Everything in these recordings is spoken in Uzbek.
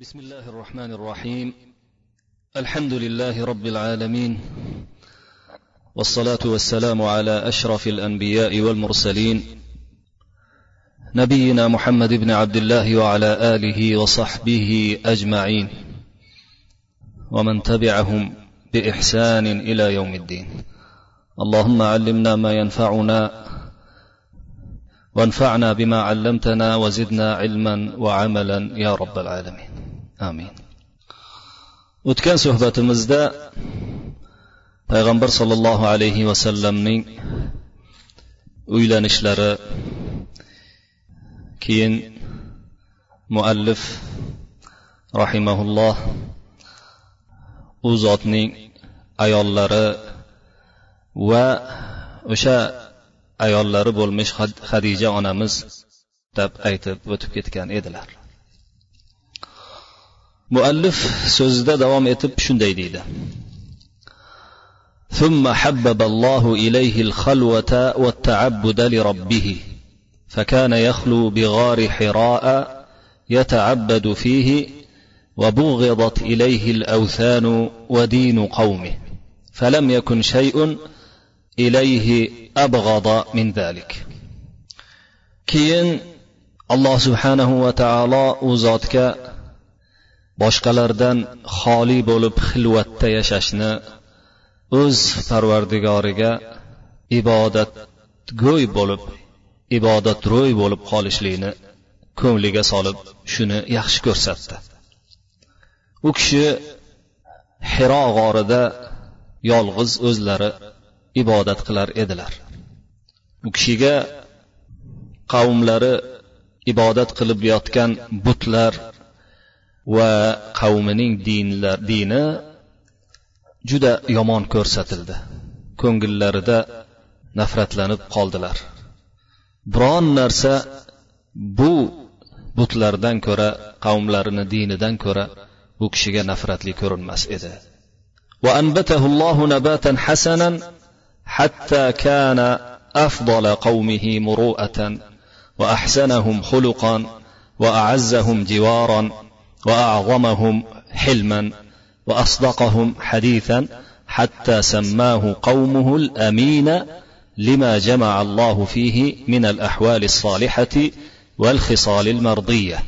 بسم الله الرحمن الرحيم. الحمد لله رب العالمين. والصلاة والسلام على أشرف الأنبياء والمرسلين. نبينا محمد بن عبد الله وعلى آله وصحبه أجمعين. ومن تبعهم بإحسان إلى يوم الدين. اللهم علمنا ما ينفعنا وانفعنا بما علمتنا وزدنا علما وعملا يا رب العالمين amin o'tgan suhbatimizda payg'ambar sollallohu alayhi vasallamning uylanishlari keyin muallif rahimaulloh u zotning ayollari va o'sha ayollari bo'lmish hadija onamiz deb aytib o'tib ketgan edilar muallif so'zida davom etib shunday deydi ثم حبب الله إليه الخلوة والتعبد لربه فكان يخلو بغار حراء يتعبد فيه وبغضت إليه الأوثان ودين قومه فلم يكن شيء ilayhi abghada min zalik keyin alloh subhanahu va taolo u zotga boshqalardan xoli bo'lib xilvatda yashashni o'z parvardigoriga ibodatgo'y bo'lib ibodatro'y bo'lib qolishlikni ko'ngliga solib shuni yaxshi ko'rsatdi. U kishi hiro g'orida yolg'iz o'zlari ibodat qilar edilar u kishiga qavmlari ibodat qilib yotgan butlar va qavmining dinlar dini juda yomon ko'rsatildi ko'ngillarida nafratlanib qoldilar biron narsa bu butlardan ko'ra qavmlarini dinidan ko'ra bu kishiga nafratli ko'rinmas edi وأنبته الله نباتا حسنا حتى كان أفضل قومه مروءة وأحسنهم خلقا وأعزهم جوارا وأعظمهم حلما وأصدقهم حديثا حتى سماه قومه الأمين لما جمع الله فيه من الأحوال الصالحة والخصال المرضية.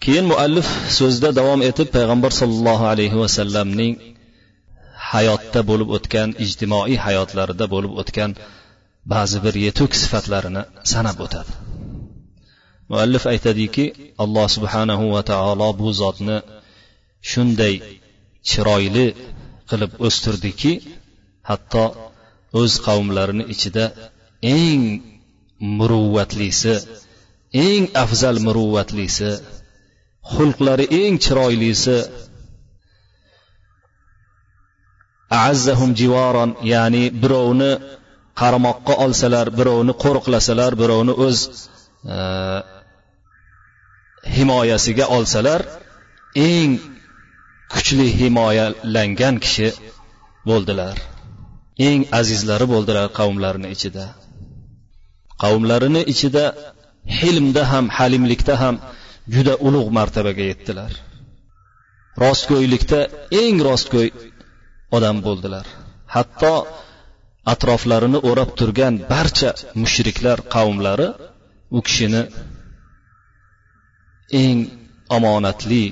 keyin muallif so'zida davom etib payg'ambar sollallohu alayhi vasallamning hayotda bo'lib o'tgan ijtimoiy hayotlarida bo'lib o'tgan ba'zi bir yetuk sifatlarini sanab o'tadi. Muallif aytadiki alloh subhanahu va taolo bu zotni shunday chiroyli qilib o'stirdiki hatto o'z qavmlarini ichida eng muruvvatlisi eng afzal muruvvatlisi xulqlari eng chiroylisi azzahum jivoron ya'ni birovni qaramoqqa olsalar birovni qo'riqlasalar birovni o'z e, himoyasiga olsalar eng kuchli himoyalangan kishi bo'ldilar. Eng azizlari bo'ldilar qavmlarini ichida. Qavmlarini ichida hilmda ham halimlikda ham juda ulug' martabaga yetdilar. Rostgo'ylikda eng rostgo'y odam bo'ldilar. Hatto atroflarini o'rab turgan barcha mushriklar qavmlari u kishini eng omonatli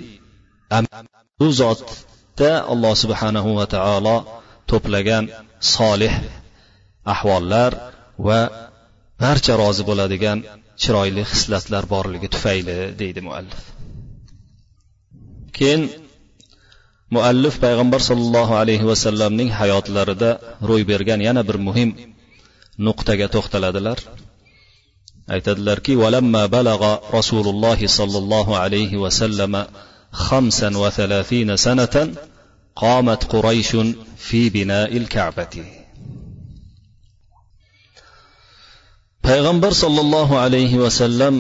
bu zotda alloh subhanahu va taolo to'plagan solih ahvollar va barcha rozi bo'ladigan chiroyli xislatlar borligi tufayli deydi muallif. Keyin muallif payg'ambar sollallohu alayhi vasallamning hayotlarida ro'y bergan yana bir muhim nuqtaga to'xtaladilar aytadilarki valamma balag'a rasululloh sollallohu alayhi vasallam خمسا وثلاثين سنة قامت قريش في بناء الكعبة payg'ambar sollallohu alayhi vasallam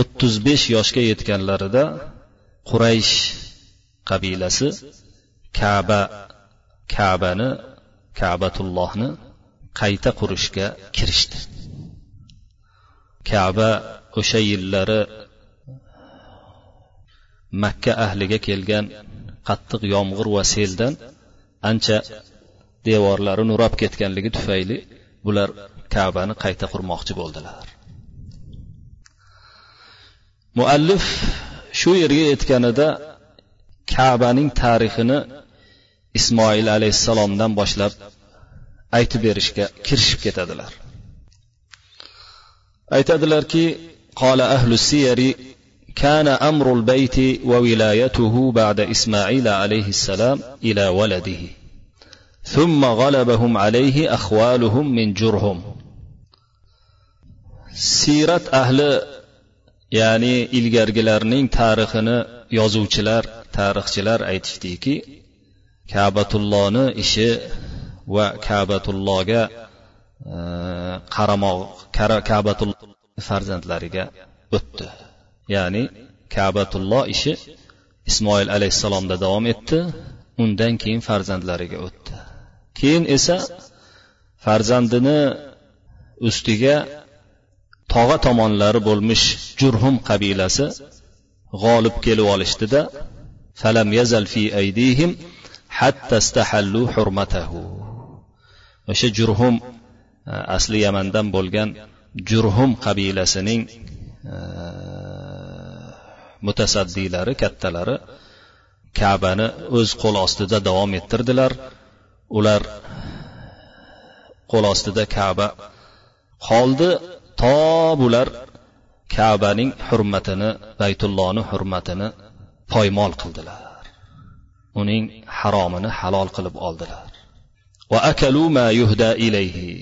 o'ttiz besh yoshga yetganlarida quraysh qabilasi kaba kabani kabatullohni qayta qurishga kirishdi. Kaba o'sha yillari makka ahliga kelgan qattiq yomg'ir va seldan ancha devorlari nurab ketganligi tufayli bular kabani qayta qurmoqchi bo'ldilar. Muallif shu yerga yetganida kabaning tarixini ismoil alayhissalomdan boshlab aytib berishga kirishib ketadilar aytadilarki قال أهل السير كان أمر البيت وولايته بعد إسماعيل عليه السلام إلى ولده ثم غلبهم عليه أخوالهم من جرهم سيرة أهل ya'ni ilgargilarning tarixini yozuvchilar tarixchilar aytishdiki kabatullohni ishi va kabatullohga e, qaramoq kabatul farzandlariga o'tdi. Ya'ni kabatulloh ishi ismoil alayhissalomda davom etdi undan keyin farzandlariga o'tdi. Keyin esa farzandini ustiga tog'a tomonlari bo'lmish jurhum qabilasi g'olib kelib olishdida فلم يزل في أيديهم حتى استحلوا حرمته. o'sha jurhum e, asli yamandan bo'lgan jurhum qabilasining e, mutasaddiylari kattalari kabani o'z qo'l ostida davom ettirdilar ular qo'l ostida kaba qoldi to bular kabaning hurmatini baytullohni hurmatini poymol qildilar. Uning haromini halol qilib oldilar. Va akalu ma yuhda ilayhi.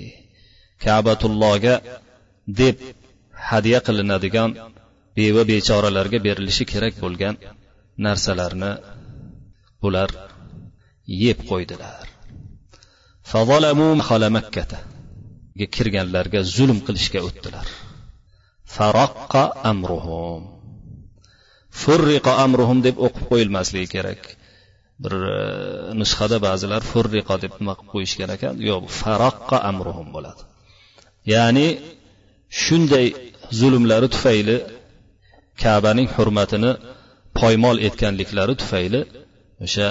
Kabatullohga deb hadya qilinadigan beva bechoralarga berilishi kerak bo'lgan narsalarni bular yeb qo'ydilar. Kirganlarga zulm qilishga o'tdilar. Faroqqa amruhum. Furriqa amruhum deb o'qib qo'yilmasligi kerak. Bir e, nusxada ba'zilar furriqa deb nima qilib qo'yishgan ekan? Yo'q faroqqa amruhum bo'ladi. Ya'ni shunday zulmlari tufayli kabaning hurmatini poymol etganliklari tufayli o'sha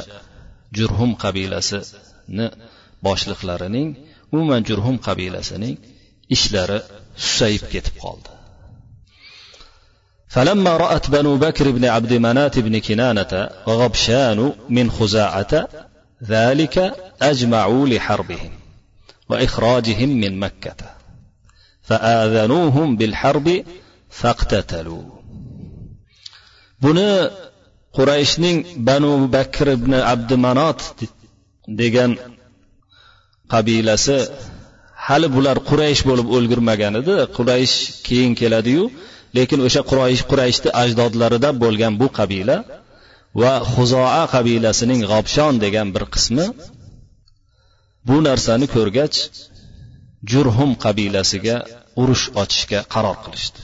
jurhum qabilasini boshliqlarining umuman jurhum qabilasining ishlari susayib ketib qoldi. فلما رأت بنو بكر بن عبد منات بن كنانة وغبشان من خزاعة ذلك أجمعوا لحربهم وإخراجهم من مكة فآذنوهم بالحرب فاقتتلوا buni qurayshning banu bakr ibn abdumanot degan qabilasi hali bular quraysh bo'lib o'lgurmagan edi quraysh keyin keladiyu lekin o'sha qurayshni ajdodlarida bo'lgan bu qabila va huzoa qabilasining g'obshon degan bir qismi bu narsani ko'rgach jurhum qabilasiga urush ochishga qaror qilishdi.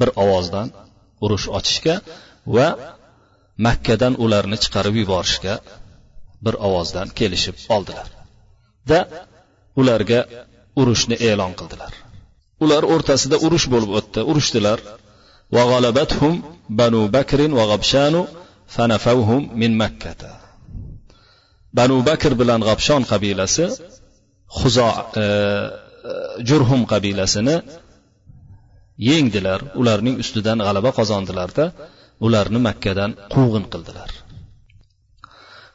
Bir ovozdan urush ochishga va makkadan ularni chiqarib yuborishga bir ovozdan kelishib oldilar. Da ularga urushni e'lon qildilar. ular o'rtasida urush bo'lib o'tdi urushdilar وغلبتهم بنو بكر وغبشان فنفوهم من مكة banu bakr bilan g'abshon qabilasi huzo e, jurhum qabilasini yengdilar ularning ustidan g'alaba qozondilarda ularni makkadan quvg'in qildilar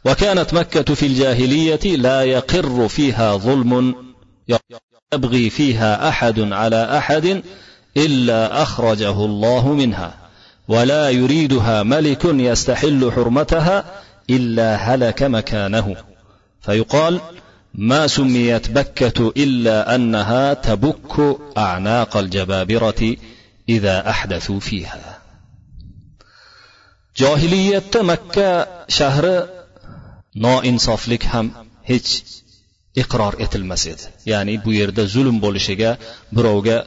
وكانت مكة في الجاهلية لا يقر فيها ظلم يبغي فيها أحد على أحد إلا أخرجه الله منها. ولا يريدها ملك يستحل حرمتها إلا هلك مكانه. فيقال ما سميت بكة إلا أنها تبك أعناق الجبابرة إذا أحدثوا فيها. جاهلية مكة شهر noinsoflik ham hech iqror etilmas edi. Ya'ni bu yerda zulm bo'lishiga birovga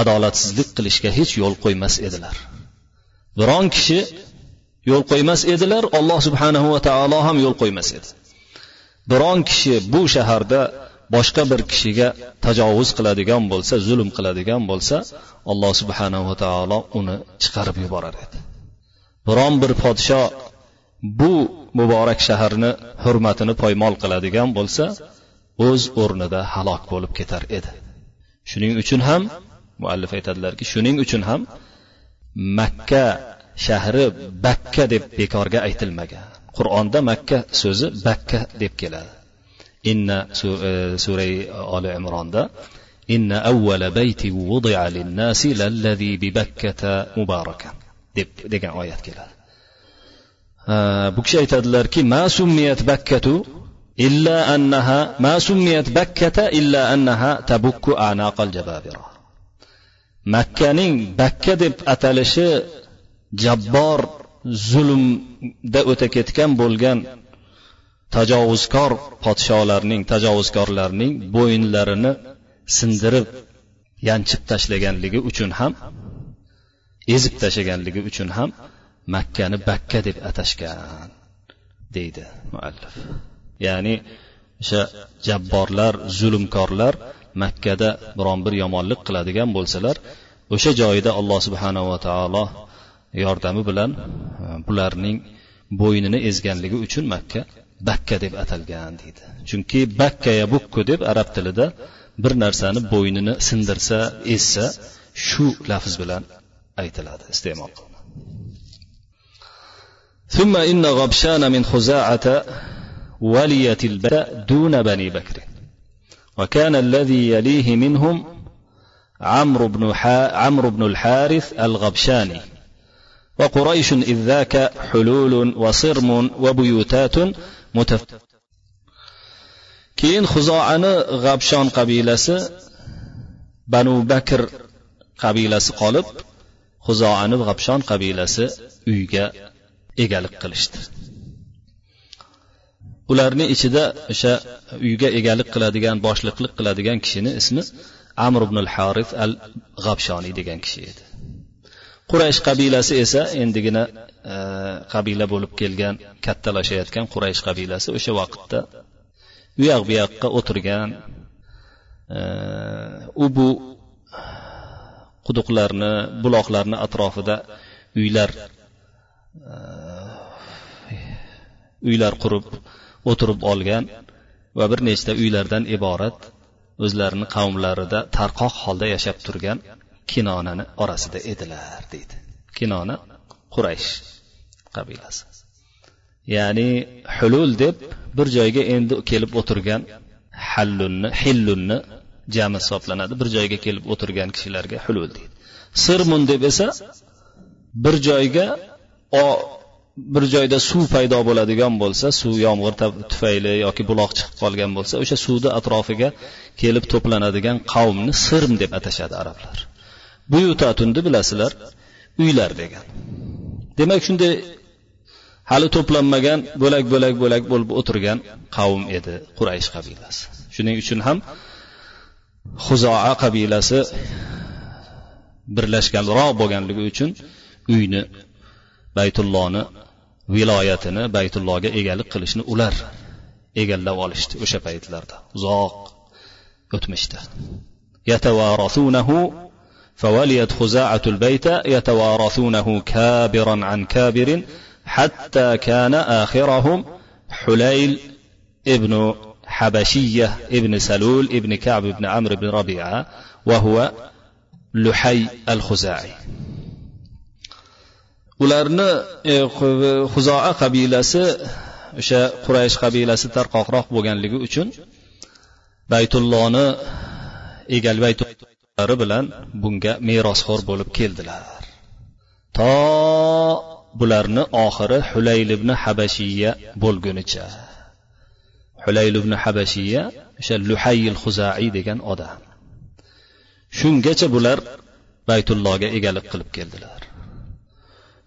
adolatsizlik qilishga hech yo'l qo'ymas edilar. Biron kishi yo'l qo'ymas edilar alloh subhanahu va taolo ham yo'l qo'ymas edi. Biron kishi bu shaharda boshqa bir kishiga tajovuz qiladigan bo'lsa zulm qiladigan bo'lsa alloh subhanahu va taolo uni chiqarib yuborar edi. Biron bir podsho bu muborak shaharni hurmatini poymol qiladigan bo'lsa o'z o'rnida halok bo'lib ketar edi. Shuning uchun ham muallif aytadilarki shuning uchun ham makka shahri bakka deb bekorga aytilmagan. Qur'onda makka so'zi bakka deb keladi. Inna e, sura oli imronda inna avvala bayti wudi'a linnasi lallazi bi bakkata mubarakan deb degan oyat keladi. Bu kishi aytadilarki ma summiyat bakkatu إلا أنها ما سميت بكة إلا أنها تبك أعناق الجبابرة. makkaning bakka deb atalishi jabbor zulmda o'ta ketgan bo'lgan tajovuzkor podsholarning tajovuzkorlarning bo'yinlarini sindirib yanchib tashlaganligi uchun ham ezib tashlaganligi uchun ham makkani bakka deb atashgan deydi muallif ya'ni o'sha jabborlar zulmkorlar makkada biron bir yomonlik qiladigan bo'lsalar o'sha joyida alloh subhanava taolo yordami bilan e, bularning bo'ynini ezganligi uchun makka bakka deb atalgan deydi chunki bakkaya bukku deb arab tilida bir narsani bo'ynini sindirsa ezsa shu lafz bilan aytiladi iste'mol ثم إن غبشان من خزاعة ولية البلاء دون بني بكر. وكان الذي يليه منهم عمرو بن, عمرو بن الحارث الغبشاني. وقريش إذ ذاك حلول وصرم وبيوتات متف keyin huzoani g'abshon qabilasi banu bakr qabilasi qolib huzoani g'abshon qabilasi uyga egalik qilishdi ularni ichida o'sha uyga egalik qiladigan boshliqlik qiladigan kishini ismi amr ibn al harif al g'abshoniy degan kishi edi. Quraysh qabilasi esa endigina e, qabila bo'lib kelgan kattalashayotgan quraysh qabilasi o'sha vaqtda u yoq bu yoqqa o'tirgan e, u bu quduqlarni buloqlarni atrofida uylar e, uylar qurib o'tirib olgan va bir nechta uylardan iborat o'zlarini qavmlarida tarqoq holda yashab turgan kinonani orasida edilar deydi. Kinona quraysh qabilasi. Ya'ni hulul deb bir joyga endi kelib o'tirgan hallunni hillunni jami hisoblanadi. Bir joyga kelib o'tirgan kishilarga hulul deydi. Sirmun deb esa bir joyga bir joyda suv paydo bo'ladigan bo'lsa suv yomg'ir tufayli yoki buloq chiqib qolgan bo'lsa o'sha suvni atrofiga kelib to'planadigan qavmni sirm deb atashadi arablar. Buyutatunni bilasizlar uylar degan. Demak shunday hali to'planmagan bo'lak bo'lak bo'lak bo'lib o'tirgan qavm edi quraysh qabilasi. Shuning uchun ham huzoa qabilasi birlashganroq bo'lganligi uchun uyni baytullohni viloyatini baytullohga egalik qilishni ular egallab olishdi o'sha paytlarda. Uzoq o'tmishda فوليت خزاعة البيت يتوارثونه كابرا عن كابر حتى كان آخرهم حليل ابن حبشية ابن سلول ابن كعب ابن عمرو بن ربيعة وهو لحي الخزاعي ularni e, huzoa qabilasi o'sha quraysh qabilasi tarqoqroq bo'lganligi uchun baytullohni egal baytullari bilan bunga merosxo'r bo'lib keldilar. To bularni oxiri hulayl ibn habashiya bo'lgunicha. Hulayl ibn habashiya o'sha luhayil huzaiy degan odam. Shungacha bular baytullohga egalik qilib keldilar.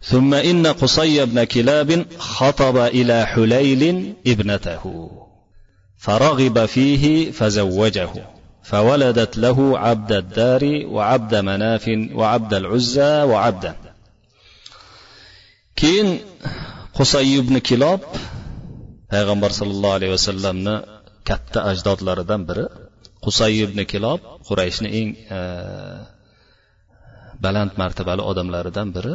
ثم إن قصي بن كلاب خطب إلى حليل ابنته فرغب فيه فزوجه فولدت له عبد الدار وعبد مناف وعبد العزى وعبدا keyin qusay ibn kilob payg'ambar sollallohu alayhi vasallamni katta ajdodlaridan biri qusay ibn kilob qurayshni eng baland martabali odamlaridan biri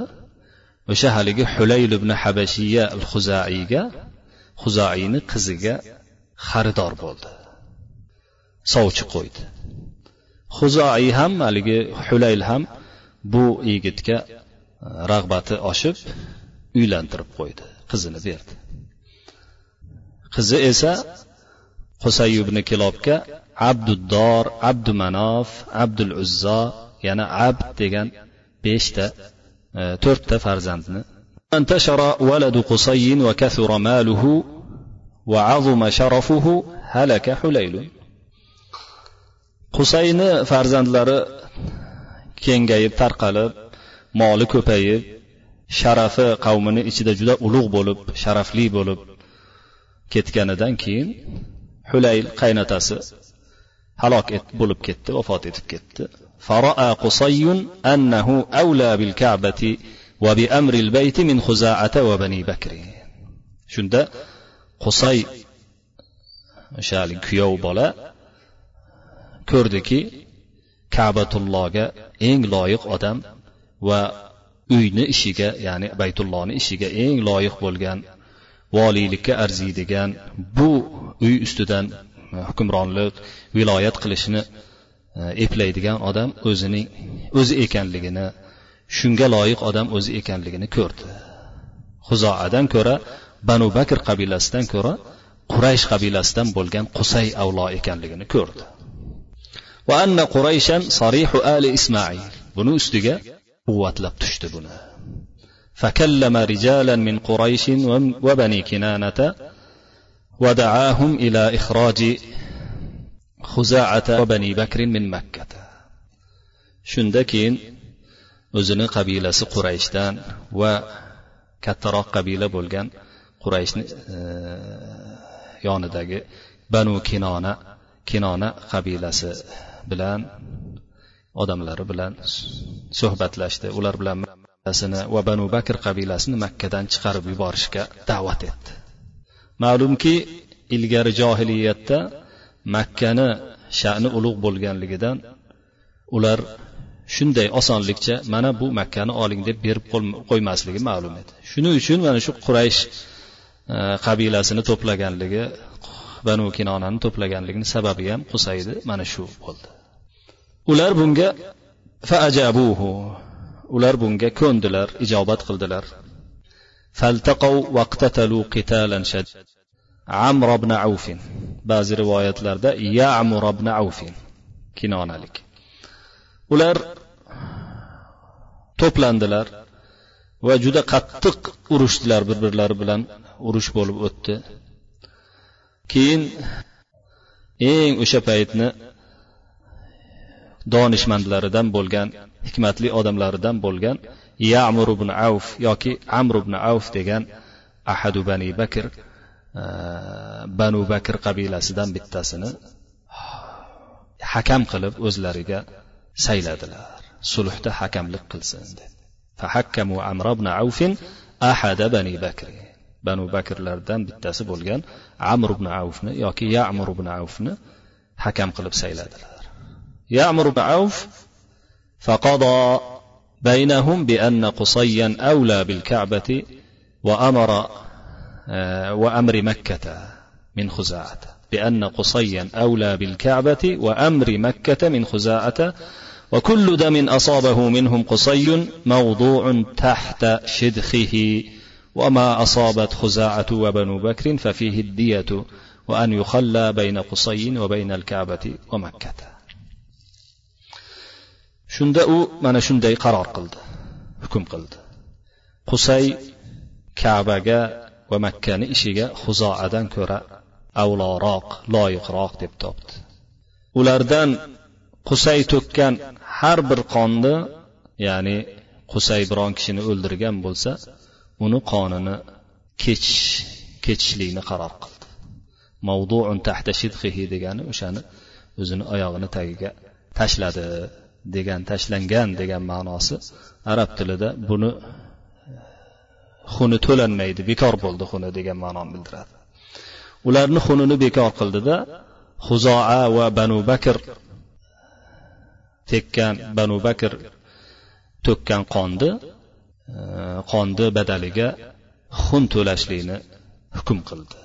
o'sha haligi hulayl ibn habashiya al huzaiyga huzaiyni qiziga xaridor bo'ldi. Sovchi qo'ydi. Huzoiy ham haligi hulayl ham bu yigitga e, rag'bati oshib uylantirib qo'ydi qizini berdi. Qizi esa husay ibn kilobga abduddor abdu manof abdul uzzo yana abd degan beshta E, to'rtta farzandni qusayni farzandlari kengayib tarqalib moli ko'payib sharafi qavmini ichida juda ulug' bo'lib sharafli bo'lib ketganidan keyin hulayl qaynotasi halok bo'lib ketdi vafot etib ketdi. فرأى قصي أنه أولى بالكعبة وبأمر البيت من خزاعة وبني بكر shunda qusay o'sha kuyov bola ko'rdiki kabatullohga eng loyiq odam va uyni ishiga ya'ni baytullohni ishiga eng loyiq bo'lgan voliylikka arziydigan bu uy ustidan hukmronlik viloyat qilishni e, eplaydigan odam o'zining o'zi ekanligini shunga loyiq odam o'zi ekanligini ko'rdi huzoadan ko'ra banu bakr qabilasidan ko'ra quraysh qabilasidan bo'lgan qusay avlo ekanligini ko'rdi va anna qurayshan sarihu ali ismoil buni ustiga quvvatlab tushdi buni فكلم رجالا من قريش وبني كنانة ودعاهم إلى إخراج huzaata va bani bakrin min makkata. Shunda keyin o'zini qabilasi qurayshdan va kattaroq qabila bo'lgan qurayshni e, yonidagi banu kinona kinona qabilasi bilan odamlari bilan suhbatlashdi. Ular bilan va banu bakr qabilasini makkadan chiqarib yuborishga da'vat etdi. Ma'lumki ilgari johiliyatda makkani sha'ni ulug' bo'lganligidan ular shunday osonlikcha mana bu makkani oling deb berib qo'ymasligi ma'lum edi. Shuning uchun mana shu quraysh e, qabilasini to'plaganligi banu kinonani to'plaganligini sababi ham qusaydi mana shu bo'ldi. Ular bunga faajabuhu ular bunga ko'ndilar ijobat qildilar. Faltaqov vaqtatalu qitalan shad amr ibn avfin ba'zi rivoyatlarda yamur ibn avfin kinonalik. Ular to'plandilar va juda qattiq urushdilar bir birlari bilan urush bo'lib o'tdi. Keyin eng o'sha paytni donishmandlaridan bo'lgan hikmatli odamlaridan bo'lgan yamur ibn avf yoki amr ibn avf degan ahadu bani bakr banu bakr qabilasidan bittasini hakam qilib o'zlariga sayladilar فحكموا hakamlik بن عوف أحد بني بكر. بنو بكر لردان بالتاسب والجان عمرو بن عوفنا يوكي يا عمرو بن عوفنا حكام قلب سيلاد يا عمرو بن عوف فقضى بينهم بأن قصيا أولى بالكعبة وأمر وأمر مكة من خزاعة بأن قصيا أولى بالكعبة وأمر مكة من خزاعة وكل دم أصابه منهم قصي موضوع تحت شدخه وما أصابت خزاعة وبنو بكر ففيه الدية وأن يخلى بين قصي وبين الكعبة ومكة. shunda u mana shunday qaror qildi hukm qildi qusay kabaga va makkani ishiga huzoadan ko'ra avloroq loyiqroq deb topdi. Ulardan qusay to'kkan har bir qonni ya'ni qusay biron kishini o'ldirgan bo'lsa uni qonini kechish kechishlikni qaror qildi. Mavduun tahta shidhihi degani o'shani o'zini oyog'ini tagiga tashladi degan tashlangan degan ma'nosi arab tilida buni xuni to'lanmaydi bekor bo'ldi xuni degan ma'noni bildiradi. Ularni xunini bekor qildida huzoa va banu bakr tekkan banu bakr to'kkan qonni e, qonni badaliga xun to'lashlikni hukm qildi.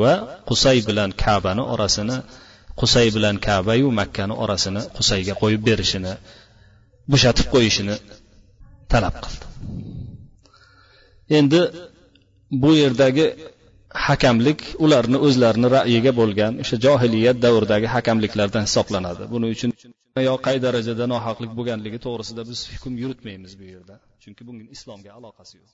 Va qusay bilan kabani orasini qusay bilan kabayu makkani orasini qusayga qo'yib berishini bo'shatib qo'yishini talab qildi. Endi bu yerdagi hakamlik ularni o'zlarini ra'yiga bo'lgan o'sha johiliyat davridagi hakamliklardan hisoblanadi. Buning uchun yo qay darajada nohaqlik bo'lganligi to'g'risida biz hukm yuritmaymiz bu yerda. Chunki bunga islomga aloqasi yo'q.